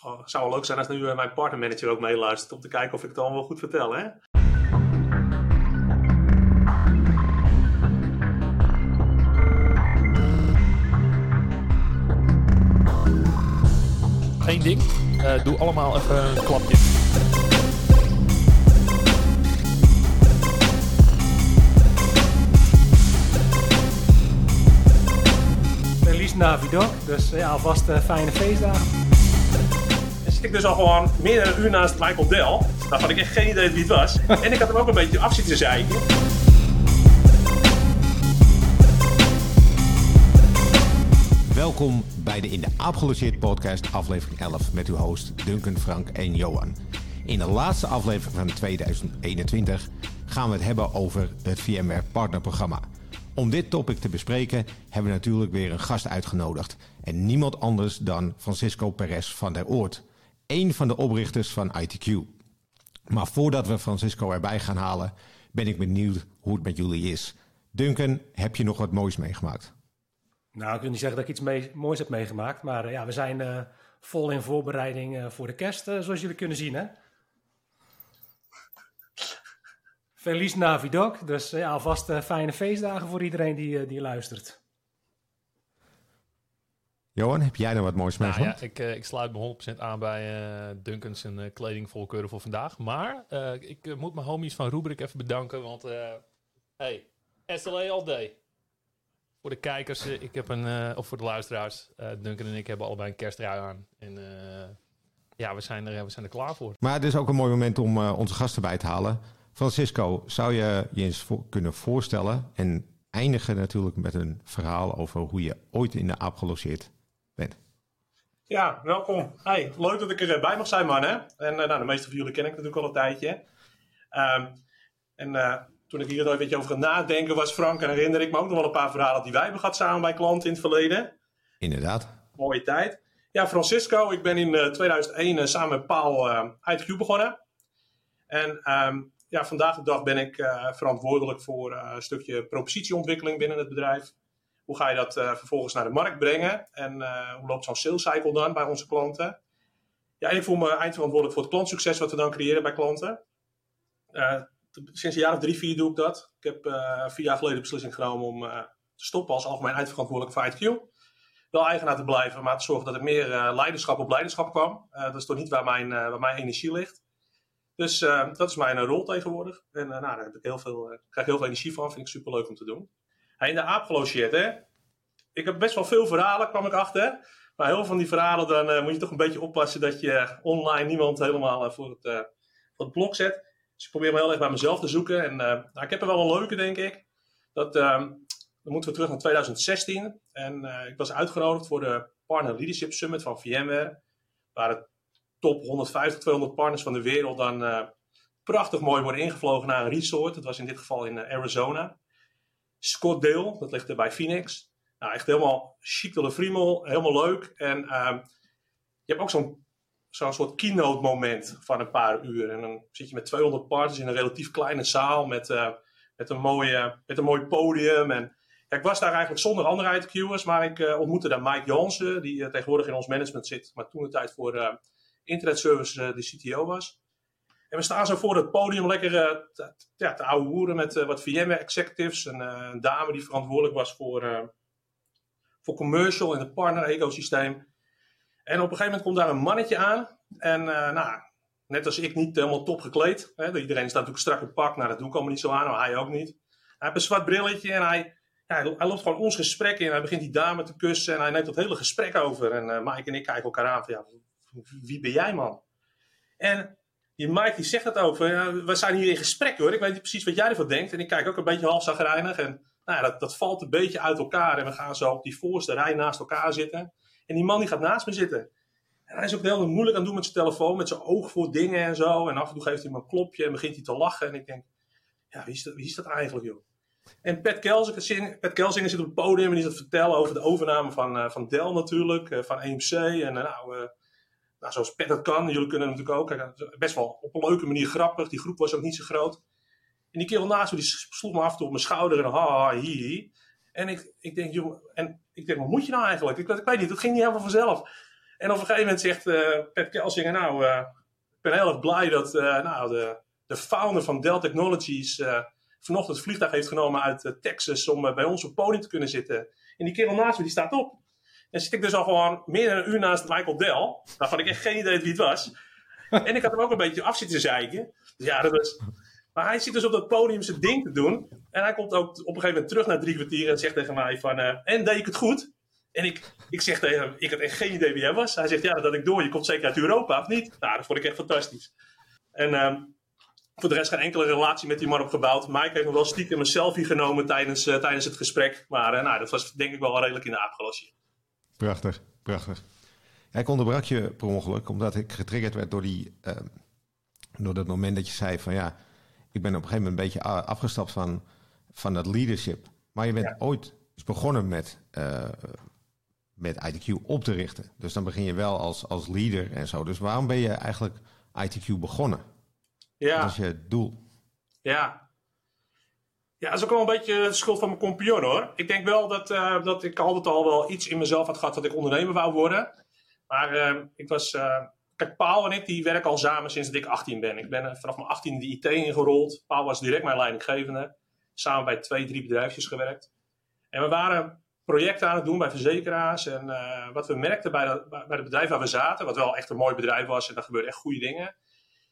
zou, zou wel leuk zijn als nu uh, mijn partnermanager ook meeluistert om te kijken of ik het allemaal goed vertel. Hè? Eén ding, uh, doe allemaal even een klapje. Feliz Navidad, dus ja, alvast uh, fijne feestdagen. Zit ik dus al gewoon meer dan een uur naast Michael Dell. Had ik echt geen idee wie het was. en ik had hem ook een beetje af zitten zeiken. Welkom bij de In de Aap Gelogeerd podcast aflevering 11 met uw host Duncan, Frank en Johan. In de laatste aflevering van 2021 gaan we het hebben over het VMware partnerprogramma. Om dit topic te bespreken hebben we natuurlijk weer een gast uitgenodigd. En niemand anders dan Francisco Perez van der Oort, een van de oprichters van ITQ. Maar voordat we Francisco erbij gaan halen, ben ik benieuwd hoe het met jullie is. Duncan, heb je nog wat moois meegemaakt? Nou, ik wil niet zeggen dat ik iets moois heb meegemaakt, maar uh, ja, we zijn uh, vol in voorbereiding uh, voor de kerst, zoals jullie kunnen zien. Hè? Feliz Navidad, dus alvast fijne feestdagen voor iedereen die, die luistert. Johan, heb jij nog wat moois nou, meegemaakt? Ja, ik, ik sluit me 100% aan bij Duncan's en kledingvolkeuren voor vandaag. Maar ik moet mijn homies van Rubrik even bedanken, want hey, SLA all day. Voor de kijkers, ik heb een, uh, of voor de luisteraars, uh, Duncan en ik hebben allebei een kerstrui aan. En uh, ja, we zijn, er, we zijn er klaar voor. Maar het is ook een mooi moment om onze gasten bij te halen. Francisco, zou je je eens voor, kunnen voorstellen en eindigen natuurlijk met een verhaal over hoe je ooit in de aap gelogeerd bent? Ja, welkom. Hey, leuk dat ik erbij mag zijn, man. Hè? En nou, de meeste van jullie ken ik natuurlijk al een tijdje. Um, en toen ik hier een beetje over ga nadenken was, Frank, en herinner ik me ook nog wel een paar verhalen die wij hebben gehad samen bij klanten in het verleden. Inderdaad. Mooie tijd. Ja, Francisco, ik ben in uh, 2001 uh, samen met Paul uh, ITQ begonnen. En um, ja, vandaag de dag ben ik verantwoordelijk voor een stukje propositieontwikkeling binnen het bedrijf. Hoe ga je dat vervolgens naar de markt brengen? En hoe loopt zo'n sales cycle dan bij onze klanten? Ja, ik voel me eindverantwoordelijk voor het klantsucces wat we dan creëren bij klanten sinds een jaar of drie, vier doe ik dat. Ik heb vier jaar geleden de beslissing genomen om te stoppen als algemeen eindverantwoordelijk voor ITQ. Wel eigenaar te blijven, maar te zorgen dat er meer leiderschap op leiderschap kwam. dat is toch niet waar mijn, waar mijn energie ligt. Dus dat is mijn rol tegenwoordig. En nou, daar heb ik heel veel, krijg ik heel veel energie van. Vind ik super leuk om te doen. Hey, in de aap gelogeerd, hè. Ik heb best wel veel verhalen, kwam ik achter. Maar heel veel van die verhalen, dan moet je toch een beetje oppassen dat je online niemand helemaal voor, het, voor het blok zet. Dus ik probeer me heel erg bij mezelf te zoeken. En nou, ik heb er wel een leuke, denk ik. Dat, uh, dan moeten we terug naar 2016. En ik was uitgenodigd voor de Partner Leadership Summit van VMware. Waar de top 150, 200 partners van de wereld dan prachtig mooi worden ingevlogen naar een resort. Dat was in dit geval in Arizona. Scottsdale, dat ligt er bij Phoenix. Nou, echt helemaal chic de friemel, helemaal leuk. En ehm, je hebt ook zo'n soort keynote moment van een paar uur. En dan zit je met 200 partners in een relatief kleine zaal met, uh, met, een, mooie, met een mooi podium. En ja, ik was daar eigenlijk zonder andere ITQ'ers, maar ik uh, ontmoette daar Mike Jansen, die uh, tegenwoordig in ons management zit, maar toen de tijd voor Internet Service de CTO was. En we staan zo voor het podium lekker te, ja, te ouwe hoeren met wat VMware executives. En een dame die verantwoordelijk was voor, voor commercial in het partner ecosysteem. En op een gegeven moment komt daar een mannetje aan. En nou, net als ik niet helemaal top gekleed. Hè, iedereen staat natuurlijk strak in pak. Nou, dat doe ik allemaal niet zo aan, maar hij ook niet. Hij heeft een zwart brilletje en hij, ja, hij loopt gewoon ons gesprek in. Hij begint die dame te kussen en hij neemt dat hele gesprek over. En Mike en ik kijken elkaar aan van, ja, wie ben jij man? En die Mike die zegt het over, we zijn hier in gesprek hoor. Ik weet niet precies wat jij ervan denkt. En ik kijk ook een beetje half zagrijnig. En nou, ja, dat, dat valt een beetje uit elkaar. En we gaan zo op die voorste rij naast elkaar zitten. En die man die gaat naast me zitten. En hij is ook heel moeilijk aan het doen met zijn telefoon, met zijn oog voor dingen en zo. En af en toe geeft hij me een klopje en begint hij te lachen. En ik denk, ja, wie is dat, wie is dat eigenlijk, joh? En Pat Kelsinger, Pat Kelsinger zit op het podium en die te vertellen over de overname van, uh, van Dell natuurlijk, uh, van EMC. En uh, nou, nou, zoals Pat dat kan, jullie kunnen natuurlijk ook. Best wel op een leuke manier grappig. Die groep was ook niet zo groot. En die kerel naast me, die sloeg me af en toe op mijn schouder en ha, ha, hi. En ik, ik denk, joh, en ik denk, wat moet je nou eigenlijk? Ik, weet niet, het ging niet helemaal vanzelf. En op een gegeven moment zegt uh, Pet Kelsinger, nou, uh, ik ben heel erg blij dat uh, nou, de, de founder van Dell Technologies vanochtend het vliegtuig heeft genomen uit Texas om bij ons op podium te kunnen zitten. En die kerel naast me, die staat op. En zit ik dus al gewoon meer dan een uur naast Michael Dell, waarvan ik echt geen idee wie het was. En ik had hem ook een beetje af zitten zeiken. Dus ja, dat was... Maar hij zit dus op dat podium zijn ding te doen. En hij komt ook op een gegeven moment terug naar drie kwartier en zegt tegen mij van... en deed ik het goed? En ik, ik zeg tegen hem, ik had echt geen idee wie hij was. Hij zegt, ja, dat had ik door. Je komt zeker uit Europa, of niet? Nou, dat vond ik echt fantastisch. En um, voor de rest geen enkele relatie met die man opgebouwd. Mike heeft nog wel stiekem een selfie genomen tijdens, uh, tijdens het gesprek. Maar uh, nou, dat was denk ik wel redelijk in de aap gelost. Prachtig, prachtig. Ja, ik onderbrak je per ongeluk, omdat ik getriggerd werd door, die, uh, door dat moment dat je zei van ja, ik ben op een gegeven moment een beetje afgestapt van, van dat leadership. Maar je bent ja. ooit begonnen met met ITQ op te richten. Dus dan begin je wel als, als leader en zo. Dus waarom ben je eigenlijk ITQ begonnen? Ja. Dat is je doel. Ja. Ja, dat is ook wel een beetje de schuld van mijn compagnon hoor. Ik denk wel dat, uh, dat ik altijd al wel iets in mezelf had gehad dat ik ondernemer wou worden. Maar uh, ik was... Uh, kijk, Paul en ik die werken al samen sinds dat ik 18 ben. Ik ben vanaf mijn 18 de IT ingerold. Paul was direct mijn leidinggevende. Samen bij twee, drie bedrijfjes gewerkt. En we waren projecten aan het doen bij verzekeraars. En wat we merkten bij, de, bij het bedrijf waar we zaten, wat wel echt een mooi bedrijf was en daar gebeurden echt goede dingen,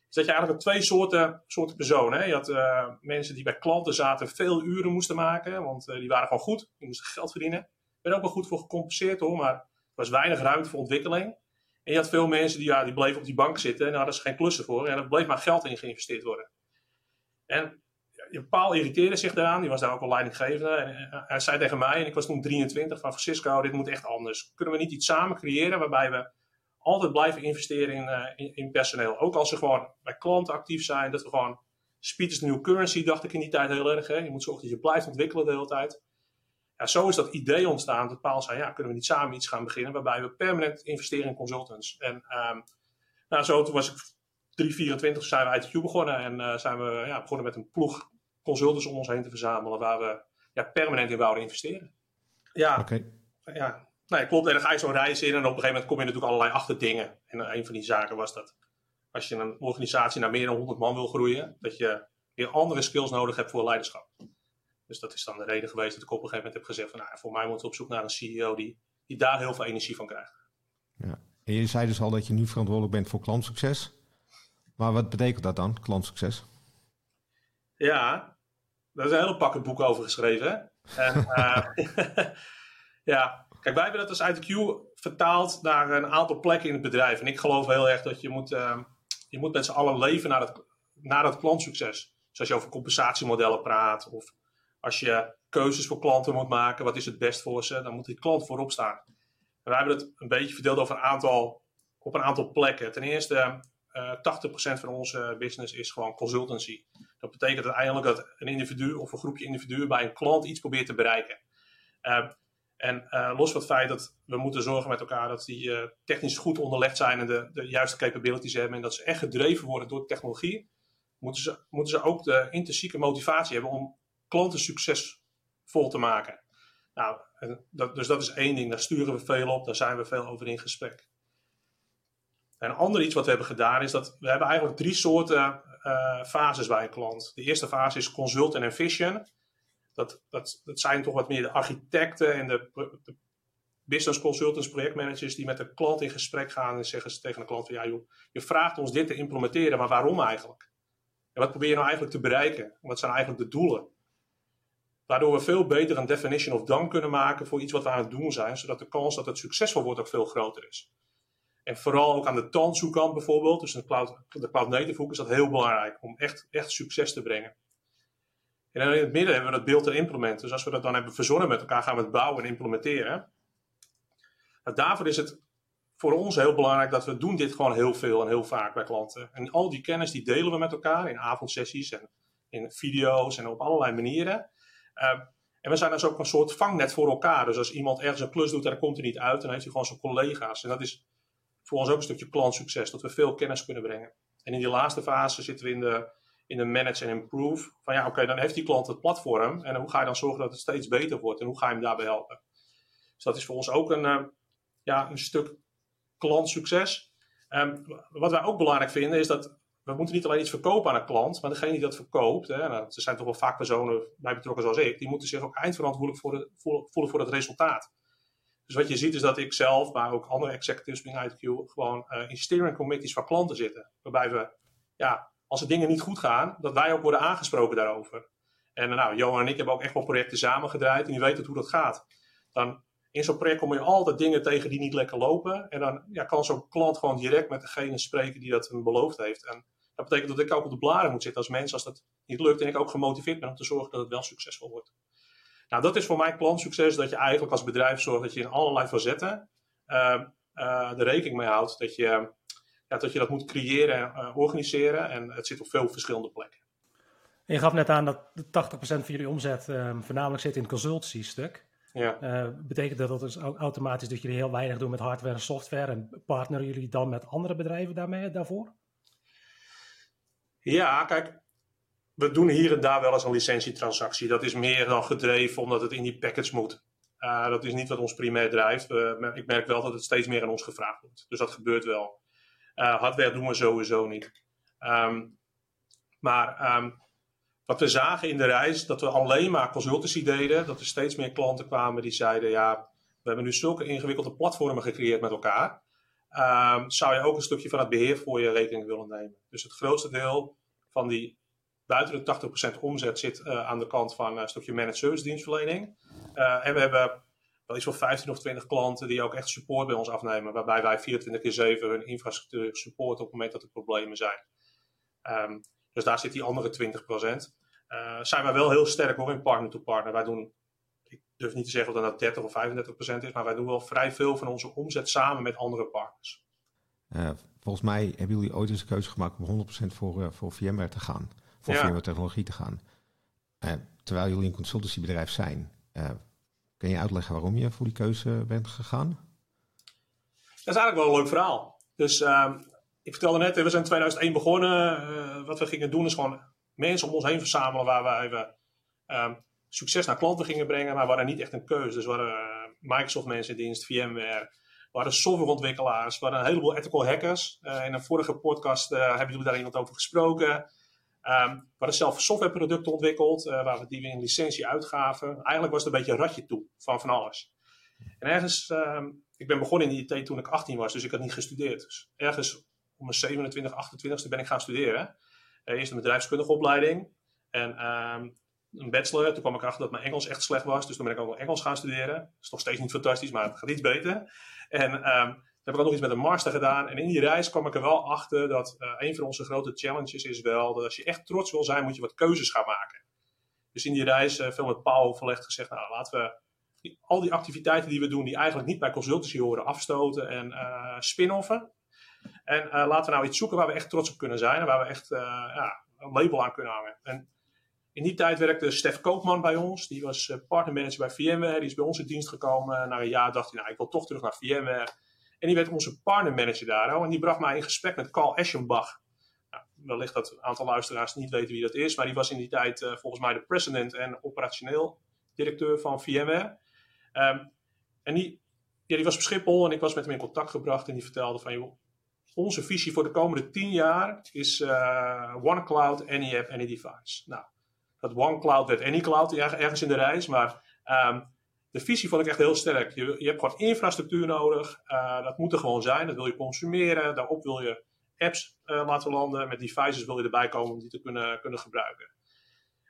is dat je eigenlijk twee soorten, soorten personen. Hè? Je had uh, mensen die bij klanten zaten veel uren moesten maken, want uh, die waren gewoon goed, die moesten geld verdienen. Ik ben ook wel goed voor gecompenseerd hoor, maar er was weinig ruimte voor ontwikkeling. En je had veel mensen die, ja, die bleven op die bank zitten en daar hadden ze geen klussen voor. En er bleef maar geld in geïnvesteerd worden. En Paul irriteerde zich daaraan, die was daar ook al leidinggevende. En eh, hij zei tegen mij, en ik was toen 23, van Francisco, dit moet echt anders. Kunnen we niet iets samen creëren waarbij we altijd blijven investeren in, uh, in, in, personeel? Ook als ze gewoon bij klanten actief zijn, dat we gewoon, speed is new currency, dacht ik in die tijd heel erg. Hè? Je moet zorgen dat je blijft ontwikkelen de hele tijd. Ja, zo is dat idee ontstaan dat Paul zei, ja, kunnen we niet samen iets gaan beginnen waarbij we permanent investeren in consultants. En um, nou, zo toen was ik 324 zijn we ITQ begonnen en uh, zijn we ja, begonnen met een ploeg consultants om ons heen te verzamelen waar we ja, permanent in wouden investeren. Ja, okay. ja. Nee, klopt. En dan ga je zo'n reis in en op een gegeven moment kom je natuurlijk allerlei achterdingen. En een van die zaken was dat als je een organisatie naar meer dan 100 man wil groeien, dat je weer andere skills nodig hebt voor leiderschap. Dus dat is dan de reden geweest dat ik op een gegeven moment heb gezegd van nou, voor mij moeten we op zoek naar een CEO die, die daar heel veel energie van krijgt. Ja. En je zei dus al dat je nu verantwoordelijk bent voor klantsucces. Maar wat betekent dat dan, klantsucces? Ja, daar is een hele pakken boek over geschreven. En, uh, ja, kijk, wij hebben dat als ITQ vertaald naar een aantal plekken in het bedrijf. En ik geloof heel erg dat je moet, uh, je moet met z'n allen leven naar het, naar het klantsucces. Dus als je over compensatiemodellen praat of als je keuzes voor klanten moet maken, wat is het best voor ze, dan moet die klant voorop staan. En wij hebben het een beetje verdeeld over een aantal, op een aantal plekken. Ten eerste, uh, 80% van onze business is gewoon consultancy. Dat betekent uiteindelijk dat een individu of een groepje individuen bij een klant iets probeert te bereiken. Uh, en uh, los van het feit dat we moeten zorgen met elkaar dat die uh, technisch goed onderlegd zijn en de, de, juiste capabilities hebben en dat ze echt gedreven worden door technologie, moeten ze, moeten ze ook de intrinsieke motivatie hebben om klanten succesvol te maken. Nou, dat, dus dat is één ding, daar sturen we veel op, daar zijn we veel over in gesprek. En een ander iets wat we hebben gedaan is dat we hebben eigenlijk drie soorten uh, fases bij een klant. De eerste fase is consult en vision. Dat, dat, zijn toch wat meer de architecten en de, business consultants, projectmanagers die met de klant in gesprek gaan en zeggen ze tegen de klant van ja joh, je vraagt ons dit te implementeren, maar waarom eigenlijk? En wat probeer je nou eigenlijk te bereiken? Wat zijn eigenlijk de doelen? Waardoor we veel beter een definition of done kunnen maken voor iets wat we aan het doen zijn, zodat de kans dat het succesvol wordt ook veel groter is. En vooral ook aan de Tanzu-kant bijvoorbeeld, dus de cloud, de cloud native is dat heel belangrijk om echt, echt succes te brengen. En in het midden hebben we dat beeld en implement. Dus als we dat dan hebben verzonnen met elkaar, gaan we het bouwen en implementeren. Daarvoor is het voor ons heel belangrijk dat we doen dit gewoon heel veel en heel vaak bij klanten. En al die kennis die delen we met elkaar in avondsessies en in video's en op allerlei manieren. Uh, en we zijn dus ook een soort vangnet voor elkaar. Dus als iemand ergens een klus doet en dat komt er niet uit, dan heeft hij gewoon zijn collega's. En dat is voor ons ook een stukje klantsucces, dat we veel kennis kunnen brengen. En in die laatste fase zitten we in de, in de manage en improve. Van ja, oké, dan heeft die klant het platform. En hoe ga je dan zorgen dat het steeds beter wordt? En hoe ga je hem daarbij helpen? Dus dat is voor ons ook een, uh, ja, een stuk klantsucces. Um, wat wij ook belangrijk vinden is dat we moeten niet alleen iets verkopen aan een klant, maar degene die dat verkoopt, hè, nou, er zijn toch wel vaak personen bij betrokken zoals ik, die moeten zich ook eindverantwoordelijk voor de, voelen voor het resultaat. Dus wat je ziet is dat ik zelf, maar ook andere executives binnen ITQ, gewoon uh, in steering committees van klanten zitten. Waarbij we, ja, als er dingen niet goed gaan, dat wij ook worden aangesproken daarover. En nou, Johan en ik hebben ook echt wel projecten samengedraaid en je weet hoe dat gaat. Dan in zo'n project kom je altijd dingen tegen die niet lekker lopen. En dan ja, kan zo'n klant gewoon direct met degene spreken die dat hem beloofd heeft. En dat betekent dat ik ook op de blaren moet zitten als mens als dat niet lukt. En ik ook gemotiveerd ben om te zorgen dat het wel succesvol wordt. Nou, dat is voor mij klantsucces dat je eigenlijk als bedrijf zorgt dat je in allerlei facetten uh, de rekening mee houdt. Dat je, ja, dat je dat moet creëren en uh, organiseren. En het zit op veel verschillende plekken. je gaf net aan dat 80% van jullie omzet ehm, voornamelijk zit in het consultancy-stuk. Ja. Uh, betekent dat dus ook automatisch dat jullie heel weinig doen met hardware en software en partneren jullie dan met andere bedrijven daarmee, daarvoor? Ja, kijk, we doen hier en daar wel eens een licentietransactie. Dat is meer dan gedreven omdat het in die package moet. Uh, dat is niet wat ons primair drijft. Uh, ik merk wel dat het steeds meer aan ons gevraagd wordt. Dus dat gebeurt wel. Uh, hardware doen we sowieso niet. Um, maar um, wat we zagen in de reis, dat we alleen maar consultancy deden. Dat er steeds meer klanten kwamen die zeiden, ja, we hebben nu zulke ingewikkelde platformen gecreëerd met elkaar. Um, zou je ook een stukje van het beheer voor je rekening willen nemen. Dus het grootste deel van die buiten de 80% omzet zit uh, aan de kant van een stukje managed service dienstverlening. Uh, en we hebben wel iets van 15 of 20 klanten die ook echt support bij ons afnemen. Waarbij wij 24 keer 7 hun infrastructuur supporten op het moment dat er problemen zijn. Um, dus daar zit die andere 20%. Uh, zijn wij wel heel sterk hoor in partner to partner. Wij doen, ik durf niet te zeggen of dat nou 30 of 35% is, maar wij doen wel vrij veel van onze omzet samen met andere partners. Uh, volgens mij hebben jullie ooit eens een keuze gemaakt om 100% voor, uh, voor VMware te gaan. Voor ja. VMware technologie te gaan. Terwijl jullie een consultancybedrijf zijn. Kun je uitleggen waarom je voor die keuze bent gegaan? Dat is eigenlijk wel een leuk verhaal. Dus ehm, ik vertelde net, we zijn in 2001 begonnen. wat we gingen doen is gewoon mensen om ons heen verzamelen waar wij um, succes naar klanten gingen brengen, maar we hadden niet echt een keuze. Dus we uh, Microsoft mensen in dienst, VMware, we hadden softwareontwikkelaars, we hadden een heleboel ethical hackers. In een vorige podcast hebben jullie daar iemand over gesproken. Um, we hadden zelf softwareproducten ontwikkeld, waar we die we in licentie uitgaven. Eigenlijk was het een beetje een ratje toe van van alles. En ergens, um, ik ben begonnen in IT toen ik 18 was, dus ik had niet gestudeerd. Dus ergens om mijn 27, 28ste ben ik gaan studeren. Eh, eerst een bedrijfskundige opleiding. En um, een bachelor. Toen kwam ik achter dat mijn Engels echt slecht was. Dus toen ben ik ook wel Engels gaan studeren. Dat is nog steeds niet fantastisch, maar het gaat iets beter. En um, toen heb ik ook nog iets met een master gedaan. En in die reis kwam ik er wel achter dat uh, een van onze grote challenges is wel dat als je echt trots wil zijn, moet je wat keuzes gaan maken. Dus in die reis uh, veel met Paul overlegd gezegd, nou laten we al die activiteiten die we doen, die eigenlijk niet bij consultancy horen, afstoten en uh, spin-offen. En laten we nou iets zoeken waar we echt trots op kunnen zijn. En waar we echt ja, een label aan kunnen hangen. En in die tijd werkte Stef Koopman bij ons. Die was partnermanager bij VMware. Die is bij ons in dienst gekomen. Na een jaar dacht hij, nou, ik wil toch terug naar VMware. En die werd onze partnermanager daar. En die bracht mij in gesprek met Carl Eschenbach. Nou, wellicht dat een aantal luisteraars niet weten wie dat is. Maar die was in die tijd volgens mij de president en operationeel directeur van VMware. Um, en die, ja, die was op Schiphol en ik was met hem in contact gebracht. En die vertelde van, joh, onze visie voor de komende tien jaar is uh, One Cloud, Any App, Any Device. Nou, dat One Cloud werd Any Cloud ergens in de reis, maar um, de visie vond ik echt heel sterk. Je, je hebt gewoon infrastructuur nodig, uh, dat moet er gewoon zijn, dat wil je consumeren, daarop wil je apps uh, laten landen, met devices wil je erbij komen om die te kunnen, kunnen gebruiken.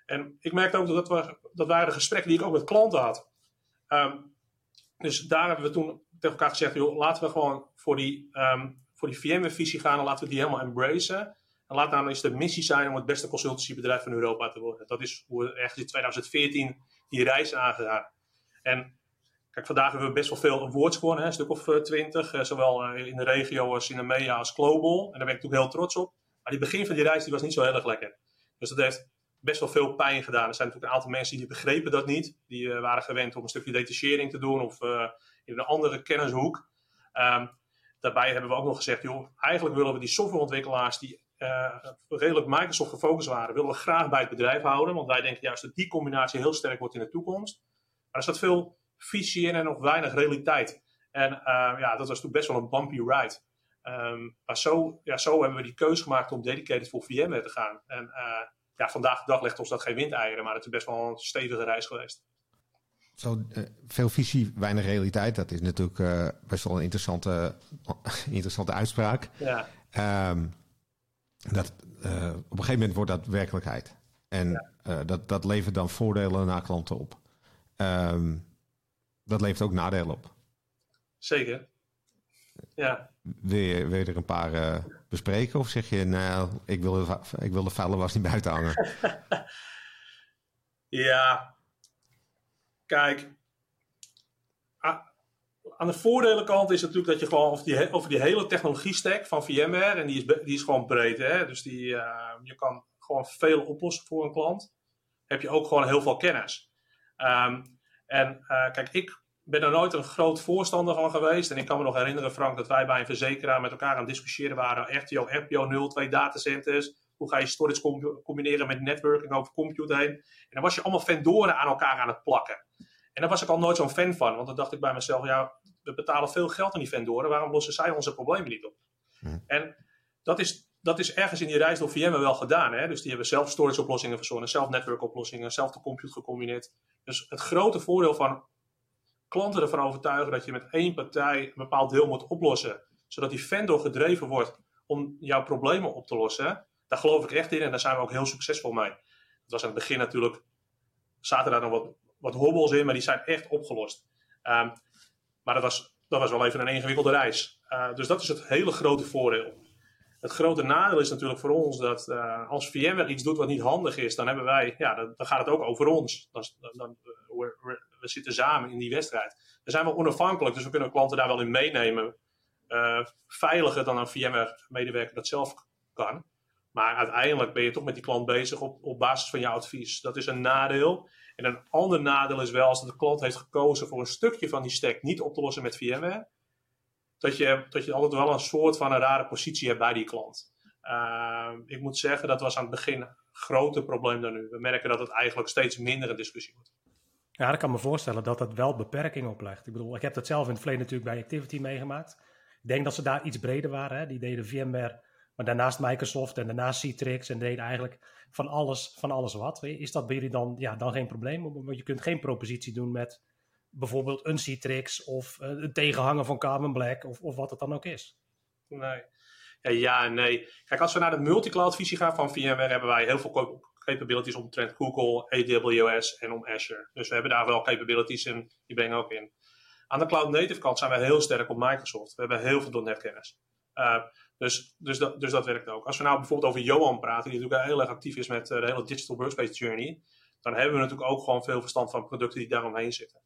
En ik merkte ook dat, dat, dat waren de gesprekken die ik ook met klanten had. Um, dus daar hebben we toen tegen elkaar gezegd, joh, laten we gewoon voor die um, voor die VMware-visie gaan en laten we die helemaal embracen. En laat nou eens de missie zijn om het beste consultancybedrijf van Europa te worden. Dat is hoe we ergens in 2014 die reis aangegaan. En kijk, vandaag hebben we best wel veel awards gewonnen, een stuk of eh, twintig. Uh, zowel uh, in de regio als in de media als global. En daar ben ik natuurlijk heel trots op. Maar die begin van die reis die was niet zo heel erg lekker. Dus dat heeft best wel veel pijn gedaan. Er zijn natuurlijk een aantal mensen die begrepen dat niet. Die waren gewend om een stukje detachering te doen of in een andere kennishoek. Um, daarbij hebben we ook nog gezegd, joh, eigenlijk willen we die softwareontwikkelaars die redelijk Microsoft gefocust waren, willen we graag bij het bedrijf houden. Want wij denken juist dat die combinatie heel sterk wordt in de toekomst. Maar er staat veel visie in en nog weinig realiteit. En ja, dat was toen best wel een bumpy ride. Um, maar zo, ja, zo hebben we die keuze gemaakt om dedicated voor VMware te gaan. En ja, vandaag de dag legt ons dat geen windeieren, maar het is best wel een stevige reis geweest. Zo, uh, veel visie, weinig realiteit. Dat is natuurlijk uh, best wel een interessante, interessante uitspraak. Ja. Um, dat, op een gegeven moment wordt dat werkelijkheid. En ja. dat, dat levert dan voordelen naar klanten op. Um, dat levert ook nadelen op. Zeker. Ja. Wil je, wil je er een paar bespreken? Of zeg je, nou, ik wil, de, ik wil de vuile was niet buiten hangen? ja, kijk. Aan de voordelenkant is natuurlijk dat je gewoon over die, over die hele technologie stack van VMware, en die is, die is gewoon breed, hè? dus die, uh, je kan gewoon veel oplossen voor een klant. Heb je ook gewoon heel veel kennis. Um, en uh, kijk, ik ben er nooit een groot voorstander van geweest. En ik kan me nog herinneren, Frank, dat wij bij een verzekeraar met elkaar aan het discussiëren waren. RTO, RPO 0, twee datacenters. Hoe ga je storage combineren met networking over compute heen? En dan was je allemaal vendoren aan elkaar aan het plakken. En daar was ik al nooit zo'n fan van. Want dan dacht ik bij mezelf, ja, we betalen veel geld aan die vendoren. Waarom lossen zij onze problemen niet op? Hm. En dat is, dat is ergens in die reis door VMware wel gedaan. Hè? Dus die hebben zelf storage oplossingen verzonnen, zelf network oplossingen, zelf de compute gecombineerd. Dus het grote voordeel van klanten ervan overtuigen dat je met één partij een bepaald deel moet oplossen, zodat die vendor gedreven wordt om jouw problemen op te lossen, daar geloof ik echt in en daar zijn we ook heel succesvol mee. Het was aan het begin natuurlijk, zaten daar nog wat, wat hobbels in, maar die zijn echt opgelost. Um, maar dat was, dat was wel even een ingewikkelde reis. Uh, dus dat is het hele grote voordeel. Het grote nadeel is natuurlijk voor ons dat uh, als VMware iets doet wat niet handig is, dan hebben wij, ja, dan, gaat het ook over ons. Dan, we, we, zitten samen in die wedstrijd. Dan zijn we onafhankelijk, dus we kunnen klanten daar wel in meenemen. Uh, veiliger dan een VMware-medewerker dat zelf kan. Maar uiteindelijk ben je toch met die klant bezig op, op basis van jouw advies. Dat is een nadeel. En een ander nadeel is wel als de klant heeft gekozen voor een stukje van die stack niet op te lossen met VMware dat je, dat je altijd wel een soort van een rare positie hebt bij die klant. Uh, ik moet zeggen, dat was aan het begin een groter probleem dan nu. We merken dat het eigenlijk steeds minder een discussie wordt. Ja, ik kan me voorstellen dat dat wel beperkingen oplegt. Ik bedoel, ik heb dat zelf in het verleden natuurlijk bij Activity meegemaakt. Ik denk dat ze daar iets breder waren. Hè. Die deden VMware, maar daarnaast Microsoft en daarnaast Citrix en deden eigenlijk van alles, van alles wat. Is dat bij jullie dan, ja, dan geen probleem? Want je kunt geen propositie doen met bijvoorbeeld een Citrix of uh, het tegenhangen van Carbon Black of, of wat het dan ook is. Nee. Ja, ja nee. Kijk, als we naar de multicloud visie gaan van VMware, hebben wij heel veel capabilities omtrent Google, AWS en om Azure. Dus we hebben daar wel capabilities en die brengen ook in. Aan de cloud native kant zijn wij heel sterk op Microsoft. We hebben heel veel .NET Uh, dus, dus, dat, dus dat werkt ook. Als we nou bijvoorbeeld over Johan praten, die natuurlijk heel erg actief is met uh, de hele digital workspace journey, dan hebben we natuurlijk ook gewoon veel verstand van producten die daaromheen zitten.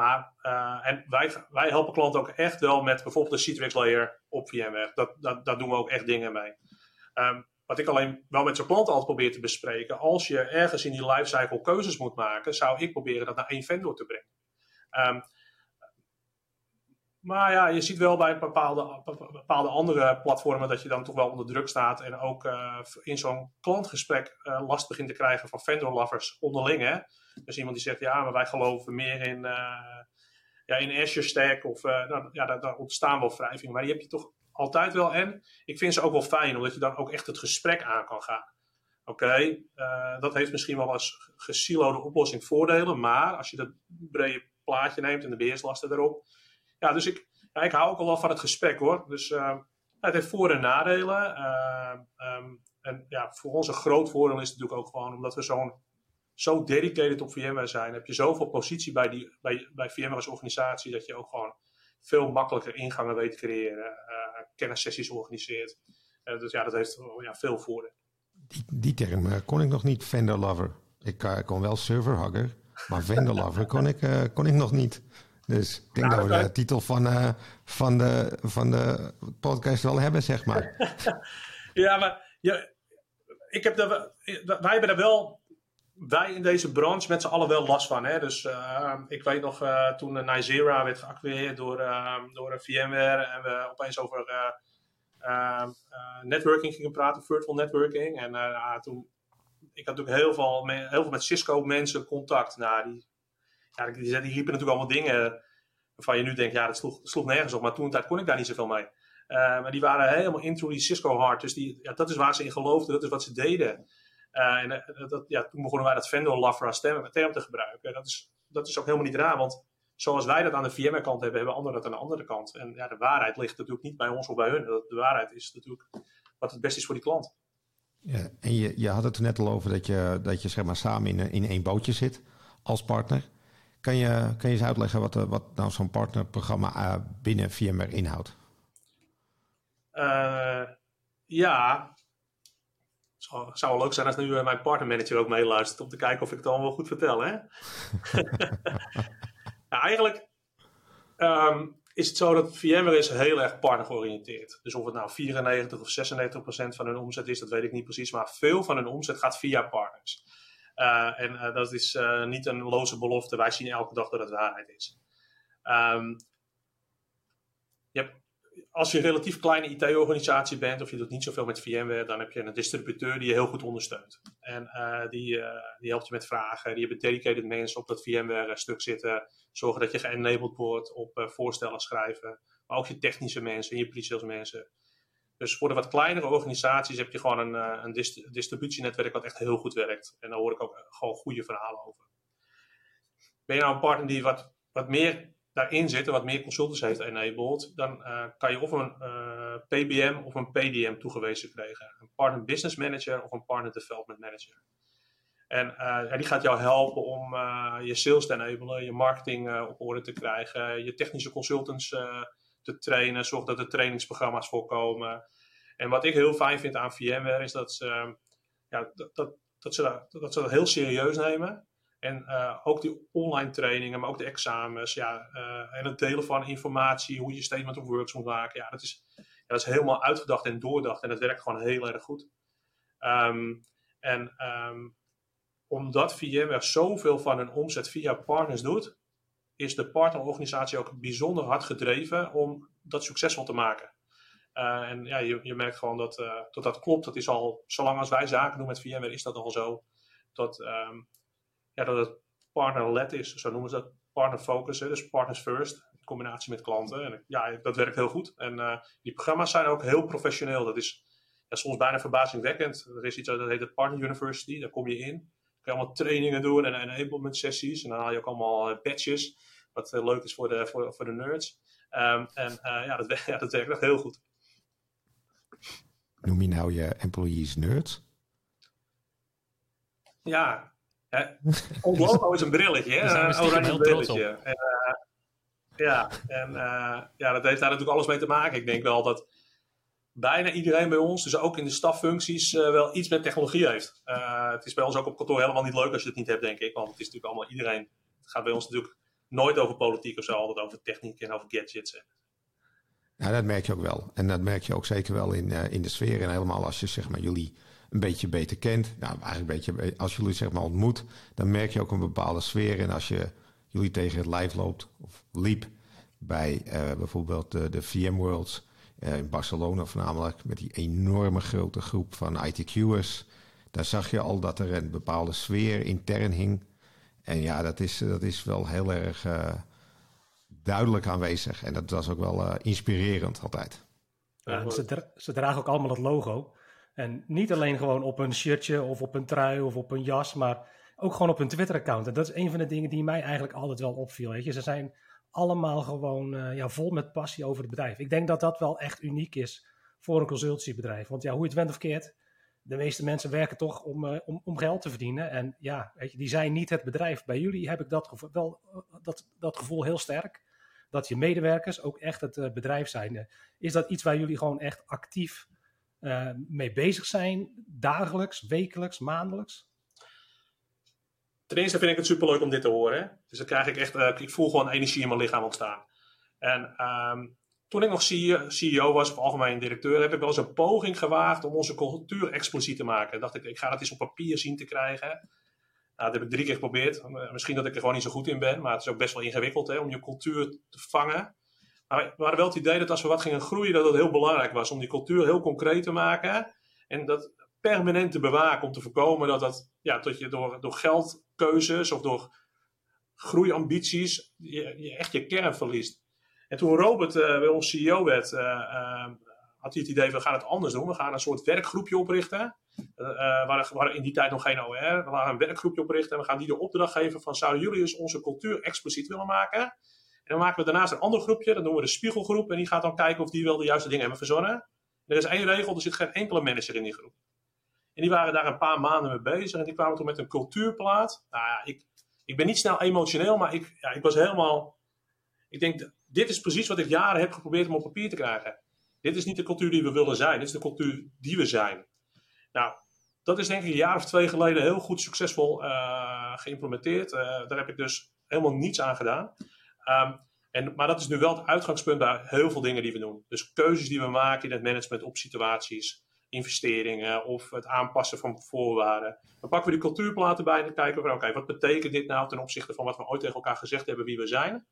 Maar uh, en wij, wij helpen klanten ook echt wel met bijvoorbeeld de Citrix layer op VMware. Dat, dat, daar doen we ook echt dingen mee. Um, wat ik alleen wel met zo'n klanten altijd probeer te bespreken. Als je ergens in die lifecycle keuzes moet maken, zou ik proberen dat naar één vendor te brengen. Um, maar ja, je ziet wel bij bepaalde, bepaalde andere platformen dat je dan toch wel onder druk staat. En ook uh, in zo'n klantgesprek uh, last begint te krijgen van vendor lovers onderling. Hè? Dus iemand die zegt, ja, maar wij geloven meer in, uh, ja, in Azure Stack. Of nou, ja, daar, daar, ontstaan wel wrijvingen. Maar die heb je toch altijd wel. En ik vind ze ook wel fijn, omdat je dan ook echt het gesprek aan kan gaan. Oké, dat heeft misschien wel als gesilode oplossing voordelen. Maar als je dat brede plaatje neemt en de beheerslasten erop ja, dus ik, ja, ik hou ook al wel van het gesprek hoor. Dus uh, het heeft voor- en nadelen. Uh, um, en ja, voor ons een groot voordeel is natuurlijk ook gewoon omdat we zo'n zo dedicated op VMware zijn. Heb je zoveel positie bij, die, bij, bij VMware als organisatie dat je ook gewoon veel makkelijker ingangen weet te creëren. Uh, kennissessies organiseert. dus ja, dat heeft ja, veel voordelen. Die, die term kon ik nog niet, vendor lover. Ik kon wel server hugger, maar vendor lover kon ik, kon ik nog niet. Dus ik denk nou, dat we de titel van, uh, van, de, van de podcast wel hebben, zeg maar. ja, maar ja, ik heb de, wij hebben er wel, wij in deze branche met z'n allen wel last van. Hè? Dus uh, ik weet nog uh, toen Nizera werd geacquireerd door, door VMware en we opeens over networking gingen praten, virtual networking. En toen, ik had natuurlijk heel veel, heel veel met Cisco mensen contact. Nou, die ja, die, die riepen natuurlijk allemaal dingen waarvan je nu denkt, ja, dat sloeg, sloeg nergens op, maar toen tijd kon ik daar niet zoveel mee. maar die waren helemaal into die Cisco hard, dus die, ja, dat is waar ze in geloofden, dat is wat ze deden. en dat, ja, toen begonnen wij dat vendor love stem, term te gebruiken. Dat is, dat is ook helemaal niet raar, want zoals wij dat aan de VMware-kant hebben, hebben anderen dat aan de andere kant. En ja, de waarheid ligt natuurlijk niet bij ons of bij hun. De waarheid is natuurlijk wat het beste is voor die klant. Ja, en je, je had het er net al over dat je, dat je zeg maar samen in, in één bootje zit als partner. Kan je, kan je eens uitleggen wat, wat nou zo'n partnerprogramma uh, binnen VMware inhoudt? Uh, ja, het zou wel leuk zijn als nu mijn partnermanager ook meeluistert om te kijken of ik het allemaal goed vertel. Hè? ja, eigenlijk um, is het zo dat VMware is heel erg partnergeoriënteerd. Dus of het nou 94 of 96 procent van hun omzet is, dat weet ik niet precies. Maar veel van hun omzet gaat via partners. Uh, en uh, dat is uh, niet een loze belofte. Wij zien elke dag dat het waarheid is. Hebt, als je een relatief kleine IT-organisatie bent, of je doet niet zoveel met VMware, dan heb je een distributeur die je heel goed ondersteunt. En die, die helpt je met vragen. Die hebben dedicated mensen op dat VMware-stuk zitten zorgen dat je geënabled wordt op voorstellen schrijven. Maar ook je technische mensen en je pre-sales mensen. Dus voor de wat kleinere organisaties heb je gewoon een, uh, een distributienetwerk wat echt heel goed werkt. En daar hoor ik ook eh, gewoon goede verhalen over. Ben je nou een partner die wat, wat meer daarin zit en wat meer consultants heeft enabled, dan uh, kan je of een uh, PBM of een PDM toegewezen krijgen. Een partner business manager of een partner development manager. En die gaat jou helpen om je sales te enablen, je marketing op orde te krijgen, je technische consultants te trainen, zorg dat er trainingsprogramma's voorkomen. En wat ik heel fijn vind aan VMware is dat ze, ja, dat, dat, ze, dat, dat ze heel serieus nemen. En ook die online trainingen, maar ook de examens, ja, en het delen van informatie, hoe je statement of works moet maken. Ja, dat is, ja, dat is helemaal uitgedacht en doordacht en dat werkt gewoon heel erg goed. Um, en um, omdat VMware zoveel van hun omzet via partners doet, is de partnerorganisatie ook bijzonder hard gedreven om dat succesvol te maken. Uh, en ja, je, je, merkt gewoon dat, uh, dat dat klopt. Dat is al, zolang als wij zaken doen met VMware, is dat al zo. Dat, um, ja, dat het partner-led is, zo noemen ze dat. Partner focus, dus partners first, in combinatie met klanten. En ja, dat werkt heel goed. En uh, die programma's zijn ook heel professioneel. Dat is ja, soms bijna verbazingwekkend. Er is iets dat heet de Partner University, daar kom je in allemaal trainingen doen en enablement sessies. En dan haal je ook allemaal eh, badges, wat uh, leuk is voor de, voor, voor de nerds. Um, en uh, ja, dat, ja, dat werkt echt heel goed. Noem je nou je employees nerds? Ja, ons logo is een brilletje, hè? een oranje brilletje. En, ja, en ja, dat heeft daar natuurlijk alles mee te maken. Ik denk wel dat bijna iedereen bij ons, dus ook in de staffuncties, uh, wel iets met technologie heeft. Uh, het is bij ons ook op kantoor helemaal niet leuk als je het niet hebt, denk ik. Want het is natuurlijk allemaal iedereen. Het gaat bij ons natuurlijk nooit over politiek of zo, altijd over techniek en over gadgets. Ja, dat merk je ook wel. En dat merk je ook zeker wel in, uh, in de sfeer. En helemaal als je zeg maar, jullie een beetje beter kent. Nou, eigenlijk een beetje, als jullie zeg maar ontmoet, dan merk je ook een bepaalde sfeer. En als je jullie tegen het lijf loopt of liep bij bijvoorbeeld de, de VMworlds uh, in Barcelona voornamelijk, met die enorme grote groep van ITQ'ers. Daar zag je al dat er een bepaalde sfeer intern hing. En ja, dat is, dat is wel heel erg uh, duidelijk aanwezig. En dat was ook wel uh, inspirerend altijd. Ja, ze, dra ze, dragen ook allemaal het logo. En niet alleen gewoon op een shirtje of op een trui of op een jas, maar ook gewoon op hun Twitter-account. En dat is een van de dingen die mij eigenlijk altijd wel opviel. Weet je. Ze zijn allemaal gewoon uh, ja, vol met passie over het bedrijf. Ik denk dat dat wel echt uniek is voor een consultiebedrijf. Want ja, hoe je het went of keert, de meeste mensen werken toch om, uh, om, om geld te verdienen. En ja, weet je, die zijn niet het bedrijf. Bij jullie heb ik dat gevoel, wel, uh, dat, dat gevoel heel sterk. Dat je medewerkers ook echt het bedrijf zijn. is dat iets waar jullie gewoon echt actief mee bezig zijn? Dagelijks, wekelijks, maandelijks? Ten eerste vind ik het superleuk om dit te horen. Dus dan krijg ik echt, uh, ik voel gewoon energie in mijn lichaam ontstaan. En um, toen ik nog CEO was, of algemeen directeur, heb ik wel eens een poging gewaagd om onze cultuur expliciet te maken. dacht ik, ik ga dat eens op papier zien te krijgen. Nou, dat heb ik drie keer geprobeerd. Eh, misschien dat ik er gewoon niet zo goed in ben, maar het is ook best wel ingewikkeld hè, om je cultuur te vangen. Maar we hadden wel het idee dat als we wat gingen groeien, dat het heel belangrijk was om die cultuur heel concreet te maken. En dat permanent te bewaken om te voorkomen dat, dat, ja, dat je door, door geldkeuzes of door groeiambities, je, je, echt je kern verliest. En toen Robert uh, bij ons CEO werd, had hij het idee, we gaan het anders doen. We gaan een soort werkgroepje oprichten. Waar, waar, in die tijd nog geen OR. We gaan een werkgroepje oprichten en we gaan die de opdracht geven van zouden jullie onze cultuur expliciet willen maken? En dan maken we daarnaast een ander groepje, dat noemen we de spiegelgroep. En die gaat dan kijken of die wel de juiste dingen hebben verzonnen. er is één regel, er zit geen enkele manager in die groep. En die waren daar een paar maanden mee bezig en die kwamen toen met een cultuurplaat. Nou ja, ik, ik ben niet snel emotioneel, maar ik, ja, ik was helemaal... Ik denk, dit is precies wat ik jaren heb geprobeerd om op papier te krijgen. Dit is niet de cultuur die we willen zijn, dit is de cultuur die we zijn. Nou, dat is denk ik een jaar of twee geleden heel goed succesvol uh, geïmplementeerd. Uh, daar heb ik dus helemaal niets aan gedaan. Um, en, maar dat is nu wel het uitgangspunt bij heel veel dingen die we doen. Dus keuzes die we maken in het management op situaties, investeringen of het aanpassen van voorwaarden. Dan pakken we die cultuurplaten bij en kijken we, oké, wat betekent dit nou ten opzichte van wat we ooit tegen elkaar gezegd hebben wie we zijn?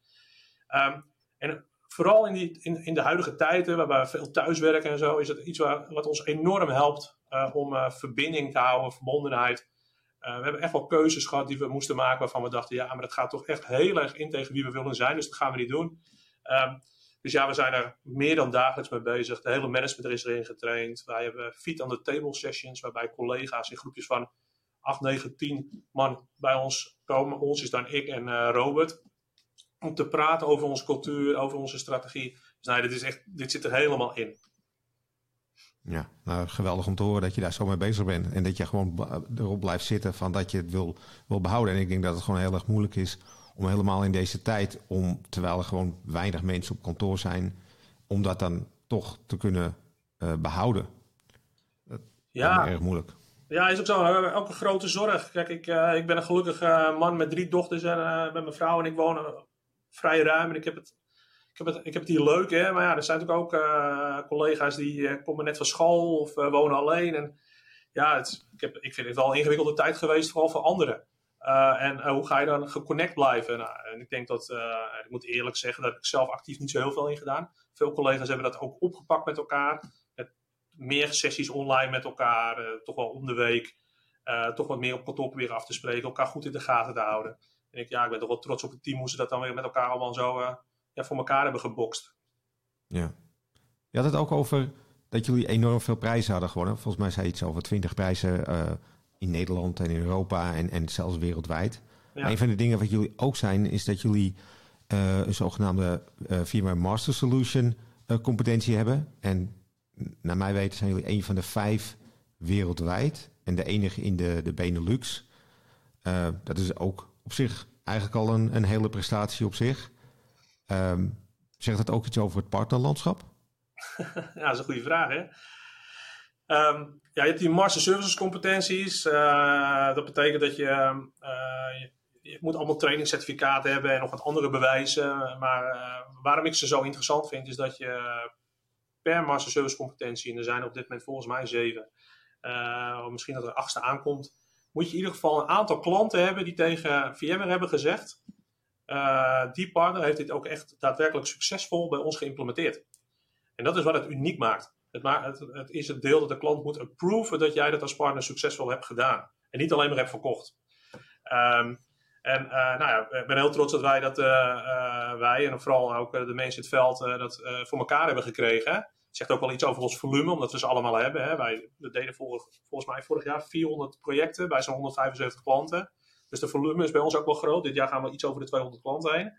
Um, en vooral in, die, in, in de huidige tijden, waarbij we veel thuiswerken en zo, is het iets wat ons enorm helpt uh, om uh, verbinding te houden, verbondenheid. Uh, we hebben echt wel keuzes gehad die we moesten maken waarvan we dachten, ja, maar dat gaat toch echt heel erg in tegen wie we willen zijn, dus dat gaan we niet doen. Um, dus ja, we zijn er meer dan dagelijks mee bezig. De hele management is erin getraind. Wij hebben feet on the table sessions, waarbij collega's in groepjes van 8, 9, 10 man bij ons komen. Ons is dan ik en Robert om te praten over onze cultuur, over onze strategie. Dus dit, is echt, dit zit er helemaal in. Ja, nou, geweldig om te horen dat je daar zo mee bezig bent. En dat je gewoon erop blijft zitten van dat je het wil, wil behouden. En ik denk dat het gewoon heel erg moeilijk is om helemaal in deze tijd, om, terwijl er gewoon weinig mensen op kantoor zijn, om dat dan toch te kunnen uh, behouden. Dat ja. erg moeilijk. Ja, is ook zo. Ook een grote zorg. Kijk, ik, uh, ik ben een gelukkig uh, man met drie dochters en met mijn vrouw en ik woon vrij ruim. En ik heb het, ik heb het, ik heb het hier leuk, hè. Maar ja, er zijn natuurlijk ook uh, collega's die uh, komen net van school of uh, wonen alleen. En ja, het, ik, heb, ik vind het wel een ingewikkelde tijd geweest, vooral voor anderen. En hoe ga je dan geconnect blijven? Nou, en ik denk dat, ik moet eerlijk zeggen, dat ik zelf actief niet zo heel veel in gedaan. Veel collega's hebben dat ook opgepakt met elkaar. Met meer sessies online met elkaar, toch wel om de week. toch wat meer op kantoor proberen af te spreken, elkaar goed in de gaten te houden. En ik, ja, ik ben toch wel trots op het team hoe ze dat dan weer met elkaar allemaal zo ja, voor elkaar hebben gebokst. Ja. Je had het ook over dat jullie enorm veel prijzen hadden gewonnen. Volgens mij zei iets over 20 prijzen in Nederland en in Europa en, en zelfs wereldwijd. Ja. een van de dingen wat jullie ook zijn, is dat jullie uh, een zogenaamde uh, firma Master Solution competentie hebben. En naar mijn weten zijn jullie een van de vijf wereldwijd en de enige in de, de Benelux. dat is ook op zich eigenlijk al een, een hele prestatie op zich. Um, zegt dat ook iets over het partnerlandschap? ja, dat is een goede vraag. Hè? Um, ja, je hebt die master services competenties. Uh, dat betekent dat je, uh, je, moet allemaal trainingscertificaten hebben en nog wat andere bewijzen. Maar uh, waarom ik ze zo interessant vind, is dat je per master service competentie, en er zijn op dit moment volgens mij zeven, misschien dat er achtste aankomt, moet je in ieder geval een aantal klanten hebben die tegen VMware hebben gezegd. Die partner heeft dit ook echt daadwerkelijk succesvol bij ons geïmplementeerd. En dat is wat het uniek maakt. Het, het, het is het deel dat de klant moet approven dat jij dat als partner succesvol hebt gedaan. En niet alleen maar hebt verkocht. Um, en uh, nou ja, ik ben heel trots dat wij dat, uh, wij en vooral ook de mensen in het veld, dat voor elkaar hebben gekregen zegt ook wel iets over ons volume, omdat we ze allemaal hebben. Hè. Wij deden volgens mij vorig jaar 400 projecten bij zo'n 175 klanten. Dus de volume is bij ons ook wel groot. Dit jaar gaan we iets over de 200 klanten heen.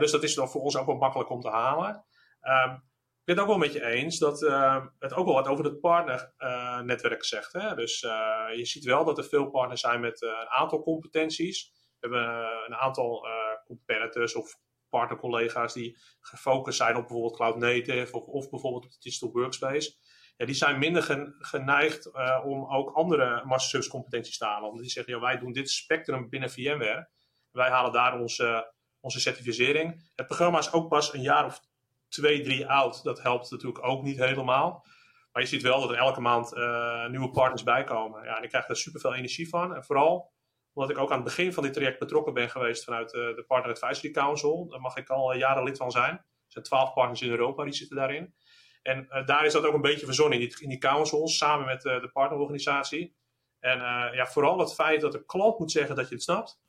Dus dat is dan voor ons ook wel makkelijk om te halen. Ik ben het ook wel met je eens dat uh, het ook wel wat over het partnernetwerk zegt. Hè? Dus je ziet wel dat er veel partners zijn met een aantal competenties. We hebben een aantal competitors of partnercollega's die gefocust zijn op bijvoorbeeld cloud native of, of bijvoorbeeld op de digital workspace. Ja, die zijn minder geneigd om ook andere master service competenties te halen. Omdat die zeggen, ja, wij doen dit spectrum binnen VMware. Wij halen daar onze, onze certificering. Het programma is ook pas een jaar of twee, drie oud. Dat helpt natuurlijk ook niet helemaal. Maar je ziet wel dat er elke maand uh, nieuwe partners bijkomen. Ja, en ik krijg daar super veel energie van. En vooral omdat ik ook aan het begin van dit traject betrokken ben geweest vanuit uh, de Partner Advisory Council. Daar mag ik al jaren lid van zijn. Er zijn twaalf partners in Europa die zitten daarin. En daar is dat ook een beetje verzonnen in die, in die councils, samen met de partnerorganisatie. En ja, vooral het feit dat de klant moet zeggen dat je het snapt.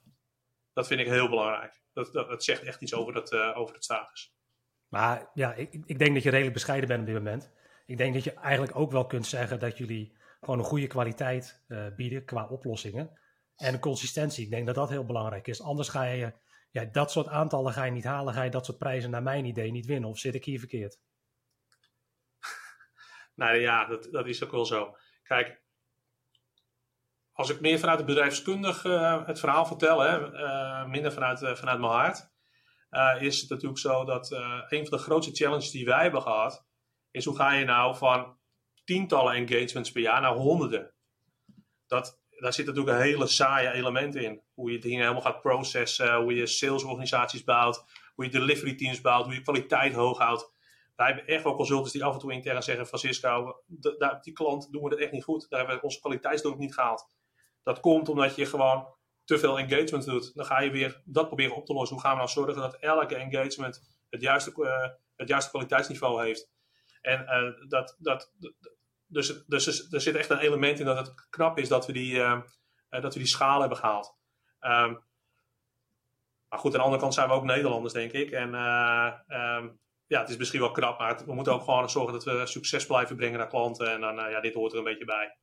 Dat vind ik heel belangrijk. Dat, dat, dat zegt echt iets over, dat, over het status. Maar ja, ik, ik denk dat je redelijk bescheiden bent op dit moment. Ik denk dat je eigenlijk ook wel kunt zeggen dat jullie gewoon een goede kwaliteit bieden qua oplossingen. En consistentie, ik denk dat dat heel belangrijk is. Anders ga je, ja, dat soort aantallen ga je niet halen, ga je dat soort prijzen naar mijn idee niet winnen. Of zit ik hier verkeerd? nou ja, dat, dat is ook wel zo. Kijk, als ik meer vanuit het bedrijfskundig uh, het verhaal vertel, hè, uh, minder vanuit, vanuit mijn hart, is het natuurlijk zo dat een van de grootste challenges die wij hebben gehad, is hoe ga je nou van tientallen engagements per jaar naar honderden. Dat, daar zit natuurlijk een hele saaie element in. Hoe je dingen helemaal gaat processen, hoe je salesorganisaties bouwt, hoe je delivery teams bouwt, hoe je kwaliteit hoog houdt. Wij hebben echt wel consultants die af en toe intern zeggen: Francisco, die klant doen we het echt niet goed. Daar hebben we onze kwaliteitsdoel niet gehaald. Dat komt omdat je gewoon te veel engagement doet. Dan ga je weer dat proberen op te lossen. Hoe gaan we nou zorgen dat elke engagement het juiste, uh, het juiste kwaliteitsniveau heeft? En uh, dat, dat, dus, dus er zit echt een element in dat het knap is dat we die, uh, dat we die schaal hebben gehaald. Um, maar goed, aan de andere kant zijn we ook Nederlanders, denk ik. En um, ja, het is misschien wel krap, maar we moeten ook gewoon zorgen dat we succes blijven brengen naar klanten. En dan, ja, dit hoort er een beetje bij.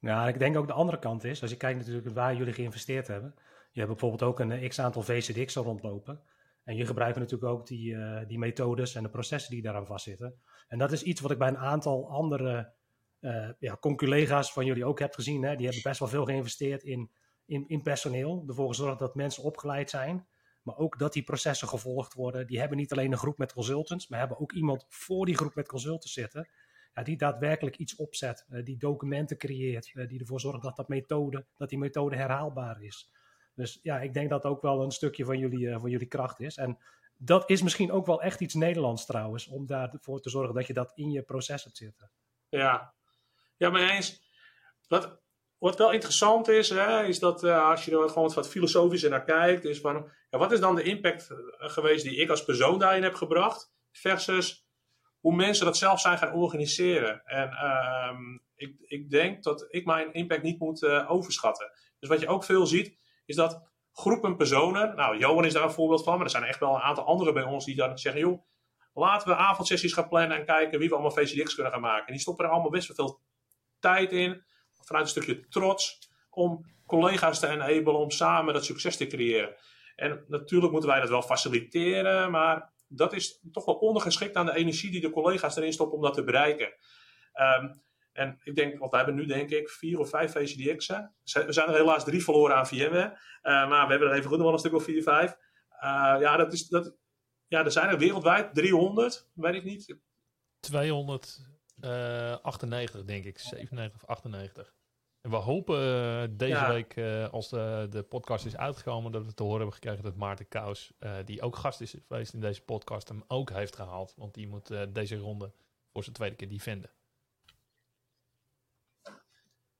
Ja, ik denk ook de andere kant is, als je kijkt natuurlijk waar jullie geïnvesteerd hebben. Je hebt bijvoorbeeld ook een x-aantal VCDX'en rondlopen. En je gebruikt natuurlijk ook die, uh, die methodes en de processen die daaraan vastzitten. En dat is iets wat ik bij een aantal andere uh, ja, collega's van jullie ook heb gezien. Hè? Die hebben best wel veel geïnvesteerd in, in, in personeel. Ervoor gezorgd dat mensen opgeleid zijn. Maar ook dat die processen gevolgd worden. Die hebben niet alleen een groep met consultants, maar hebben ook iemand voor die groep met consultants zitten. Ja, die daadwerkelijk iets opzet, uh, die documenten creëert, uh, die ervoor zorgt dat, dat, methode, dat die methode herhaalbaar is. Dus ja, ik denk dat ook wel een stukje van jullie, van jullie kracht is. En dat is misschien ook wel echt iets Nederlands trouwens, om daarvoor te zorgen dat je dat in je proces hebt zitten. Ja, ja maar eens. Wat, wat wel interessant is, hè, is dat als je er gewoon wat filosofischer naar kijkt, is van ja, wat is dan de impact geweest die ik als persoon daarin heb gebracht, versus hoe mensen dat zelf zijn gaan organiseren. En uh, ik, ik denk dat ik mijn impact niet moet uh, overschatten. Dus wat je ook veel ziet, is dat groepen personen, nou Johan is daar een voorbeeld van, maar er zijn echt wel een aantal anderen bij ons die dan zeggen, joh, laten we avondsessies gaan plannen en kijken wie we allemaal VCDX kunnen gaan maken. En die stoppen er allemaal best wel veel tijd in vanuit een stukje trots om collega's te enablen om samen dat succes te creëren. En natuurlijk moeten wij dat wel faciliteren, maar dat is toch wel ondergeschikt aan de energie die de collega's erin stoppen om dat te bereiken. Um, en ik denk, want we hebben nu denk ik vier of vijf VCDX'en. We zijn er helaas drie verloren aan VMware. Uh, maar we hebben er even goed nog wel een stuk of vier, vijf. Uh, ja, dat is, dat, ja, er zijn er wereldwijd 300, weet ik niet. 298 denk ik, 97 of 98. En we hopen uh, deze ja. week, uh, als de, de, podcast is uitgekomen, dat we te horen hebben gekregen dat Maarten Kous, uh, die ook gast is geweest in deze podcast, hem ook heeft gehaald. Want die moet deze ronde voor zijn tweede keer defenden.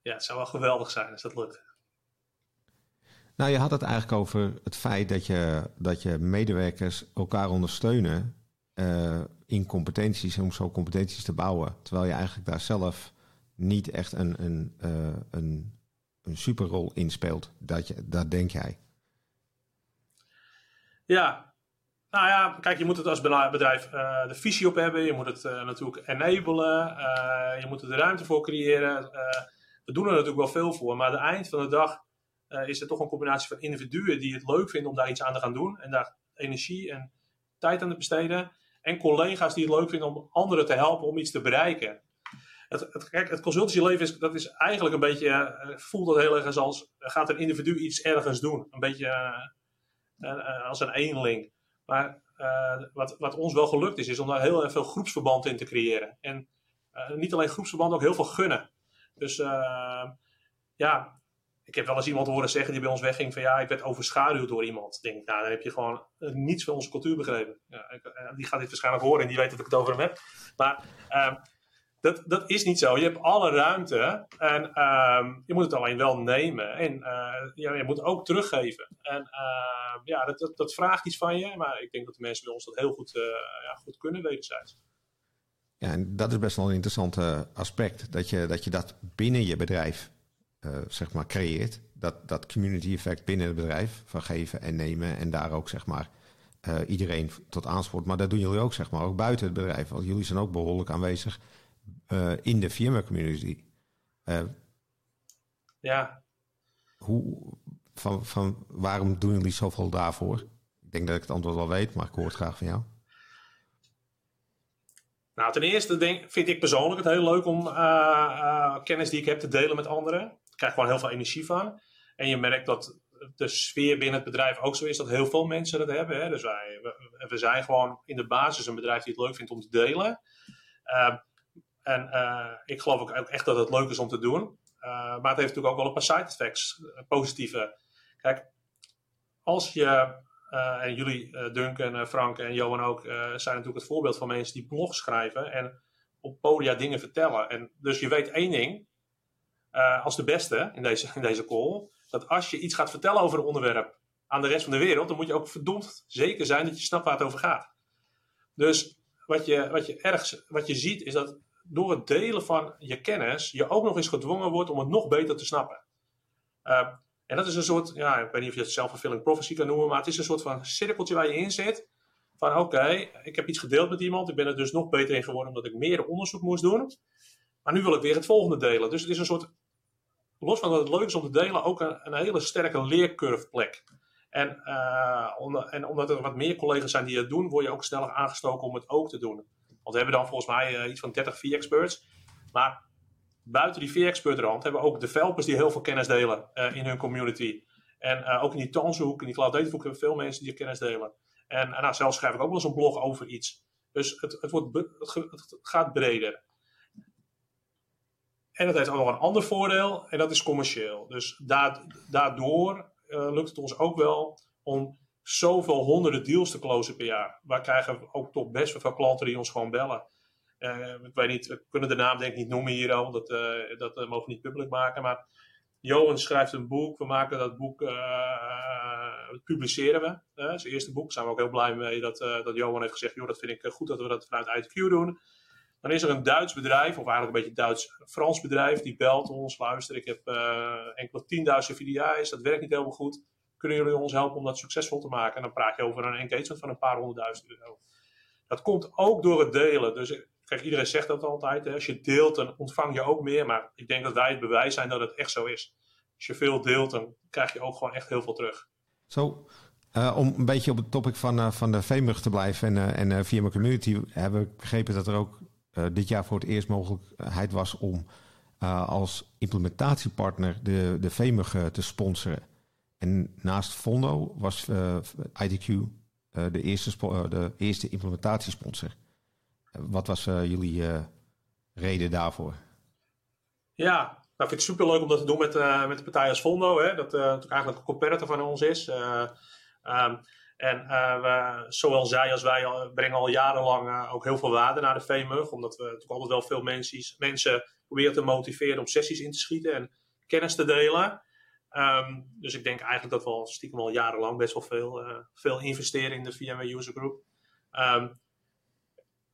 Ja, het zou wel geweldig zijn als dat lukt. Nou, je had het eigenlijk over het feit dat je, dat je medewerkers elkaar ondersteunen in competenties, om zo competenties te bouwen. Terwijl je eigenlijk daar zelf niet echt een, een, uh, een, een superrol inspeelt. Dat, je, dat denk jij? Ja, nou ja, kijk, je moet het als bedrijf uh, de visie op hebben. Je moet het uh, natuurlijk enablen. je moet er de ruimte voor creëren. we doen er natuurlijk wel veel voor. Maar aan het eind van de dag is het toch een combinatie van individuen die het leuk vinden om daar iets aan te gaan doen. En daar energie en tijd aan te besteden. En collega's die het leuk vinden om anderen te helpen om iets te bereiken het, het, kijk, het consultancyleven is, dat is eigenlijk een beetje, uh, voelt dat heel erg als, gaat een individu iets ergens doen. Een beetje uh, uh, als een eenling. Maar wat, wat ons wel gelukt is, is om daar heel erg veel groepsverband in te creëren. En niet alleen groepsverband, ook heel veel gunnen. Dus ja, ik heb wel eens iemand horen zeggen die bij ons wegging van ja, ik werd overschaduwd door iemand. denk ik, nou, dan heb je gewoon niets van onze cultuur begrepen. Ja, die gaat dit waarschijnlijk horen en die weet dat ik het over hem heb. Maar ehm, dat, dat is niet zo. Je hebt alle ruimte en um, je moet het alleen wel nemen. En uh, ja, je moet ook teruggeven. En uh, ja, dat, dat, vraagt iets van je. Maar ik denk dat de mensen bij ons dat heel goed, uh, ja, goed kunnen, wederzijds. Ja, en dat is best wel een interessant aspect. Dat je, dat je dat binnen je bedrijf zeg maar creëert. Dat, dat community effect binnen het bedrijf van geven en nemen en daar ook zeg maar iedereen tot aanspoort. Maar dat doen jullie ook zeg maar ook buiten het bedrijf. Want jullie zijn ook behoorlijk aanwezig in de firma community. ja. Hoe, van, van waarom doen jullie zoveel daarvoor? Ik denk dat ik het antwoord wel weet, maar ik hoor het graag van jou. Nou, ten eerste denk, vind ik persoonlijk het heel leuk om uh, uh, kennis die ik heb te delen met anderen. Ik krijg gewoon heel veel energie van. En je merkt dat de sfeer binnen het bedrijf ook zo is dat heel veel mensen dat hebben. Hè? Dus wij, we, we, zijn gewoon in de basis een bedrijf die het leuk vindt om te delen. Uh, en ik geloof ook echt dat het leuk is om te doen. maar het heeft natuurlijk ook wel een paar side effects, positieve. Kijk, als je en jullie, Duncan, uh, Frank en Johan ook, zijn natuurlijk het voorbeeld van mensen die blogs schrijven en op podia dingen vertellen. En dus je weet één ding, als de beste in deze, in deze call, dat als je iets gaat vertellen over een onderwerp aan de rest van de wereld, dan moet je ook verdomd zeker zijn dat je snapt waar het over gaat. Dus wat je, wat je, erg, wat je ziet is dat door het delen van je kennis, je ook nog eens gedwongen wordt om het nog beter te snappen. En dat is een soort, ja, ik weet niet of je het zelfvervulling prophecy kan noemen, maar het is een soort van cirkeltje waar je in zit. Van oké, ik heb iets gedeeld met iemand, ik ben er dus nog beter in geworden omdat ik meer onderzoek moest doen. Maar nu wil ik weer het volgende delen. Dus het is een soort, los van dat het leuk is om te delen, ook een, hele sterke leercurveplek. En, uh, en omdat er wat meer collega's zijn die het doen, word je ook sneller aangestoken om het ook te doen. Want we hebben dan volgens mij uh, iets van 30 V-experts. Maar buiten die V-expert rand hebben we ook developers die heel veel kennis delen uh, in hun community. En uh, ook in die Tanzhoek, in die Cloud Datahoek hebben veel mensen die kennis delen. En, nou, zelf schrijf ik ook wel eens een blog over iets. Dus het, het, wordt, het gaat breder. En dat heeft ook nog een ander voordeel, en dat is commercieel. Dus daardoor lukt het ons ook wel om zoveel honderden deals te closen per jaar. Wij krijgen ook toch best wel veel klanten die ons gewoon bellen. Uh, ik weet niet, we kunnen de naam denk ik niet noemen hier al, dat, uh, dat uh, mogen we niet publiek maken. Maar Johan schrijft een boek, we maken dat boek, dat publiceren we. zijn eerste boek, daar zijn we ook heel blij mee dat, dat Johan heeft gezegd, joh, dat vind ik goed dat we dat vanuit ITQ doen. Dan is er een Duits bedrijf, of eigenlijk een beetje Duits-Frans bedrijf, die belt ons, luister, ik heb enkele tienduizend VDI's, dat werkt niet helemaal goed. Kunnen jullie ons helpen om dat succesvol te maken? En dan praat je over een engagement van een paar honderdduizend euro. Dat komt ook door het delen. Dus Kijk, iedereen zegt dat altijd. Hè? Als je deelt, dan ontvang je ook meer. Maar ik denk dat wij het bewijs zijn dat het echt zo is. Als je veel deelt, dan krijg je ook gewoon echt heel veel terug. Zo, uh, om een beetje op het topic van, uh, van de VMUG te blijven en, uh, en via mijn community hebben we begrepen dat er ook dit jaar voor het eerst mogelijkheid was om als implementatiepartner de, de te sponsoren. En naast Fondo was IDQ de, eerste de eerste implementatiesponsor. Wat was uh, jullie uh, reden daarvoor? Ja, nou, ik vind het superleuk om dat te doen met, uh, met de partij als Fondo. Hè, dat eigenlijk een competitor van ons is. Um, en we, zowel zij als wij brengen al jarenlang ook heel veel waarde naar de VMUG. Omdat we natuurlijk altijd wel veel mensen proberen te motiveren om sessies in te schieten en kennis te delen. Um, dus ik denk eigenlijk dat we al stiekem al jarenlang best wel veel, veel investeren in de VMware User Group. Um,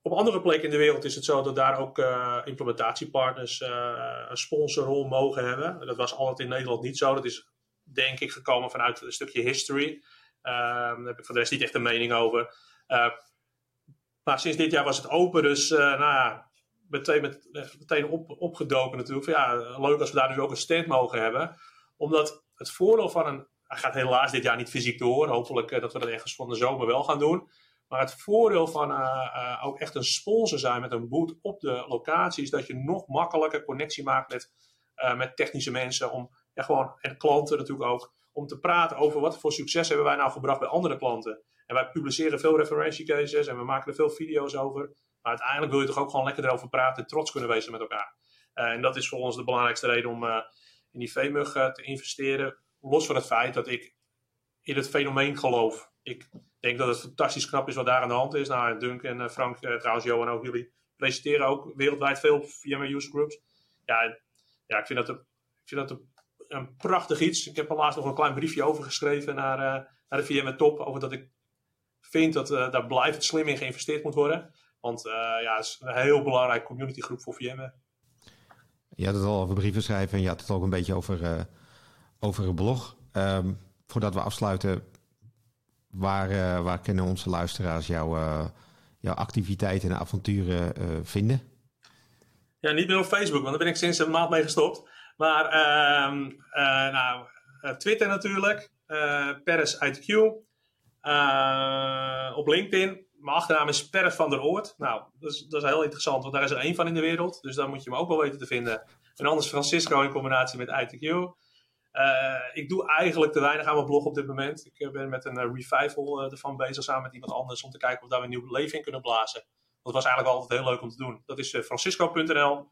op andere plekken in de wereld is het zo dat daar ook uh, implementatiepartners uh, een sponsorrol mogen hebben. Dat was altijd in Nederland niet zo. Dat is denk ik gekomen vanuit een stukje history. Uh, daar heb ik voor de rest niet echt een mening over. Maar sinds dit jaar was het open, dus nou ja, meteen, met, meteen op, opgedoken natuurlijk. ja, leuk als we daar nu ook een stand mogen hebben. Omdat het voordeel van een... Hij gaat helaas dit jaar niet fysiek door. Hopelijk dat we dat ergens van de zomer wel gaan doen. Maar het voordeel van uh, uh, ook echt een sponsor zijn met een boot op de locatie is dat je nog makkelijker connectie maakt met, met technische mensen. Om, ja, gewoon, en klanten natuurlijk ook. Om te praten over wat voor succes hebben wij nou gebracht bij andere klanten. En wij publiceren veel referentie cases en we maken er veel video's over. Maar uiteindelijk wil je toch ook gewoon lekker erover praten en trots kunnen wezen met elkaar. en dat is voor ons de belangrijkste reden om in die VMUG te investeren. Los van het feit dat ik in het fenomeen geloof. Ik denk dat het fantastisch knap is wat daar aan de hand is. Nou, Dunk en eh, Frank, eh, trouwens Johan ook, jullie presenteren ook wereldwijd veel via mijn user groups. Ja, ja ik vind dat, een, dat een, prachtig iets. Ik heb er laatst nog een klein briefje over geschreven naar, naar de VMware Top. Over dat ik vind dat daar blijft slim in geïnvesteerd moet worden. Want ja, het is een heel belangrijke communitygroep voor VMware. Je had het al over brieven schrijven en je had het ook een beetje over, over een blog. Ehm, voordat we afsluiten, waar, waar kunnen onze luisteraars jou, jouw activiteiten en avonturen vinden? Ja, niet meer op Facebook, want daar ben ik sinds een maand mee gestopt. Maar ehm, nou, Twitter natuurlijk, Paris ITQ. op LinkedIn mijn achternaam is Perf van der Oort. Nou, dat is, dat is heel interessant, want daar is er één van in de wereld. Dus daar moet je me ook wel weten te vinden. En anders Francisco in combinatie met ITQ. Eh, ik doe eigenlijk te weinig aan mijn blog op dit moment. Ik eh, ben met een uh, revival ervan bezig samen met iemand anders om te kijken of daar een nieuw leven in kunnen blazen. Dat was eigenlijk altijd heel leuk om te doen. Dat is francisco.nl.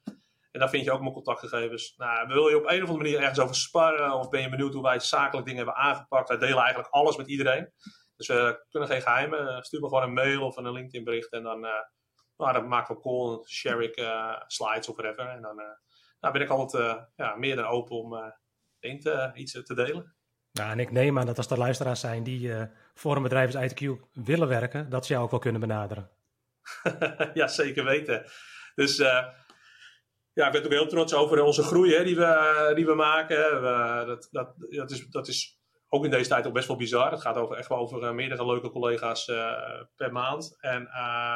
En daar vind je ook mijn contactgegevens. Nou, wil je op een of andere manier ergens over sparren? Of ben je benieuwd hoe wij zakelijk dingen hebben aangepakt? Wij delen eigenlijk alles met iedereen. Dus we kunnen geen geheimen. Eh, stuur me gewoon een mail of een LinkedIn bericht. En dan, uh, nou, dan maken we call, share ik uh, slides of whatever. En dan nou ben ik altijd ja, meer dan open om te, iets te delen. Ja, en ik neem aan dat als er luisteraars zijn die voor een bedrijf als ITQ willen werken, dat ze jou ook wel kunnen benaderen. ja, zeker weten. Dus ja, ik ben ook heel trots over onze groei hè, die, we, die we maken. dat, dat, dat, is, dat is ook in deze tijd ook best wel bizar. Het gaat over, echt wel over uh, meerdere leuke collega's uh, per maand. En uh,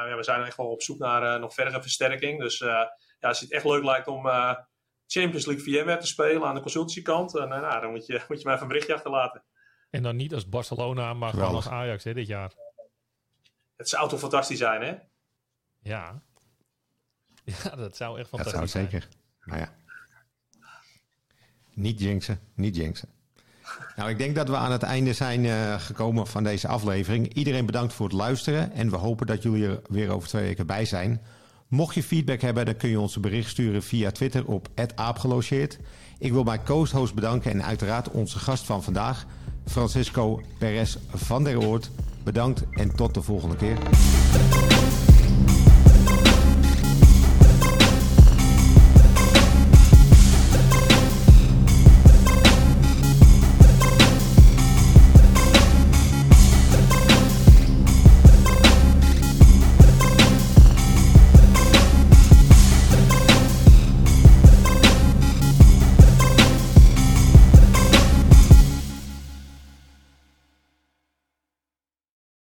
ja, we zijn echt wel op zoek naar nog verdere versterking. Dus ja, als het echt leuk lijkt om Champions League VMware te spelen aan de consultiekant, nou, dan moet je, moet je mij even een berichtje achterlaten. En dan niet als Barcelona, maar gewoon als Ajax hè, dit jaar. Het zou toch fantastisch zijn, hè? Ja. Ja, dat zou echt fantastisch zijn. Dat zou zeker. Nou ja. Niet jinxen, niet jinxen. Nou, ik denk dat we aan het einde zijn uh, gekomen van deze aflevering. Iedereen bedankt voor het luisteren en we hopen dat jullie er weer over twee weken bij zijn. Mocht je feedback hebben, dan kun je ons een bericht sturen via Twitter op aapgelogeerd. Ik wil mijn co-host bedanken en uiteraard onze gast van vandaag, Francisco Perez van der Oort. Bedankt en tot de volgende keer.